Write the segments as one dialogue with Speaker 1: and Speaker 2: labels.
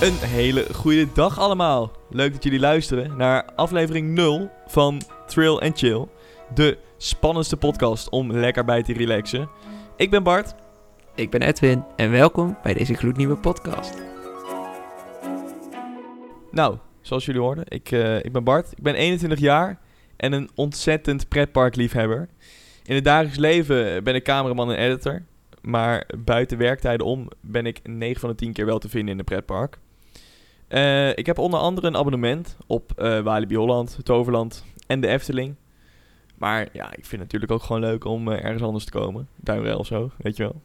Speaker 1: Een hele goede dag allemaal. Leuk dat jullie luisteren naar aflevering 0 van Trail and Chill. De spannendste podcast om lekker bij te relaxen. Ik ben Bart.
Speaker 2: Ik ben Edwin en welkom bij deze gloednieuwe podcast.
Speaker 1: Nou, zoals jullie hoorden, ik, eh, ik ben Bart. Ik ben 21 jaar en een ontzettend pretparkliefhebber. In het dagelijks leven ben ik cameraman en editor. Maar buiten werktijden om ben ik 9 van de 10 keer wel te vinden in een pretpark. Eh, ik heb onder andere een abonnement op eh Walibi Holland, Toverland en de Efteling. Maar ja, ik vind het natuurlijk ook gewoon leuk om eh, ergens anders te komen. Duinrel of zo, weet je wel.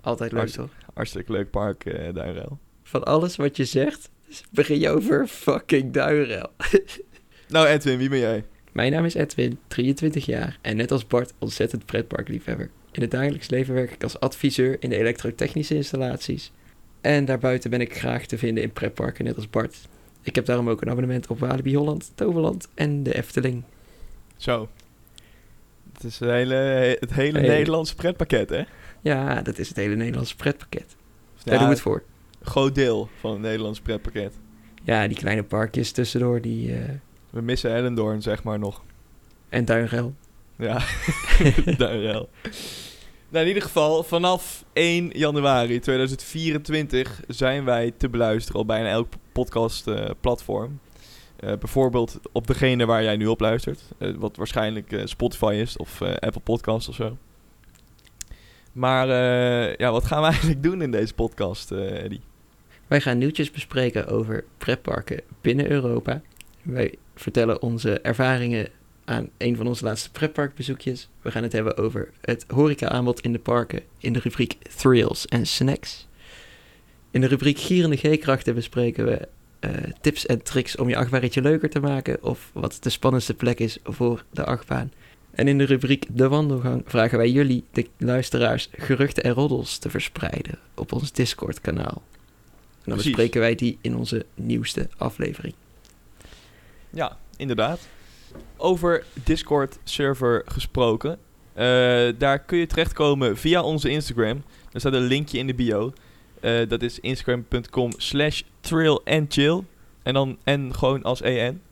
Speaker 2: Altijd leuk toch?
Speaker 1: Hartstikke leuk park, Duinrel.
Speaker 2: Van alles wat je zegt, begin je over fucking duinrel.
Speaker 1: Nou Edwin, wie ben jij?
Speaker 2: Mijn naam is Edwin, 23 jaar en net als Bart ontzettend pretparkliefhebber. In het dagelijks leven werk ik als adviseur in de elektrotechnische installaties. En daarbuiten ben ik graag te vinden in pretparken, net als Bart. Ik heb daarom ook een abonnement op Walibi Holland, Toverland en de Efteling.
Speaker 1: Zo. Het is het hele, het hele
Speaker 2: Hey.
Speaker 1: Nederlandse pretpakket, hè?
Speaker 2: Ja, dat is het hele Nederlandse pretpakket. Daar
Speaker 1: Ja,
Speaker 2: doen we het voor.
Speaker 1: Groot deel van het Nederlandse pretpakket.
Speaker 2: Ja, die kleine parkjes tussendoor, die... eh,
Speaker 1: We missen Ellendoorn, zeg maar, nog.
Speaker 2: en Duinrel.
Speaker 1: Ja, Duinrel. Nou, in ieder geval, vanaf 1 januari 2024 zijn wij te beluisteren op bijna elk podcastplatform. bijvoorbeeld op degene waar jij nu op luistert. eh, wat waarschijnlijk eh, Spotify is of eh, Apple Podcasts of zo. Maar eh, ja, wat gaan we eigenlijk doen in deze podcast, eh Eddie?
Speaker 2: Wij gaan nieuwtjes bespreken over pretparken binnen Europa. Wij vertellen onze ervaringen aan een van onze laatste pretparkbezoekjes. We gaan het hebben over het horeca-aanbod in de parken in de rubriek Thrills en Snacks. In de rubriek Gierende G-krachten bespreken we eh, tips en tricks om je achtbaaretje leuker te maken of wat de spannendste plek is voor de achtbaan. En in de rubriek De Wandelgang vragen wij jullie, de luisteraars, geruchten en roddels te verspreiden op ons Discord-kanaal. En dan bespreken wij die in onze nieuwste aflevering.
Speaker 1: Ja, inderdaad. Over Discord-server gesproken. Eh, daar kun je terechtkomen via onze Instagram. Er staat een linkje in de bio. Eh, dat is instagram.com slash trailandchill. En dan en gewoon als en.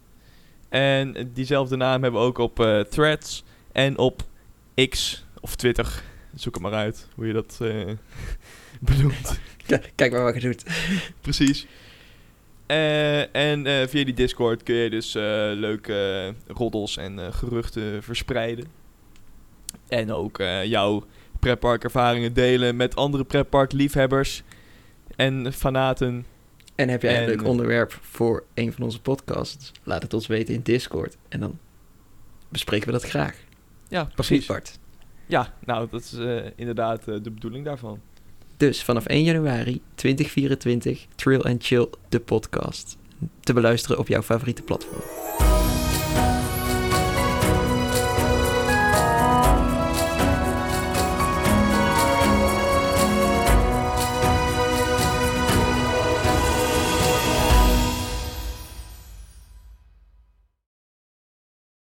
Speaker 1: En diezelfde naam hebben we ook op eh, Threads en op X of Twitter. Zoek het maar uit hoe je dat benoemt.
Speaker 2: Kijk maar wat je doet.
Speaker 1: Precies. Eh, en eh, via die Discord kun je dus eh, leuke roddels en geruchten verspreiden. En ook jouw pretparkervaringen delen met andere pretparkliefhebbers en fanaten.
Speaker 2: En heb jij een
Speaker 1: En-
Speaker 2: leuk onderwerp voor een van onze podcasts? Laat het ons weten in Discord. En dan bespreken we dat graag.
Speaker 1: Ja,
Speaker 2: Precies, Bart.
Speaker 1: Ja, nou, dat is inderdaad de bedoeling daarvan.
Speaker 2: Dus vanaf 1 januari 2024 Trail and Chill, de podcast. Te beluisteren op jouw favoriete platform.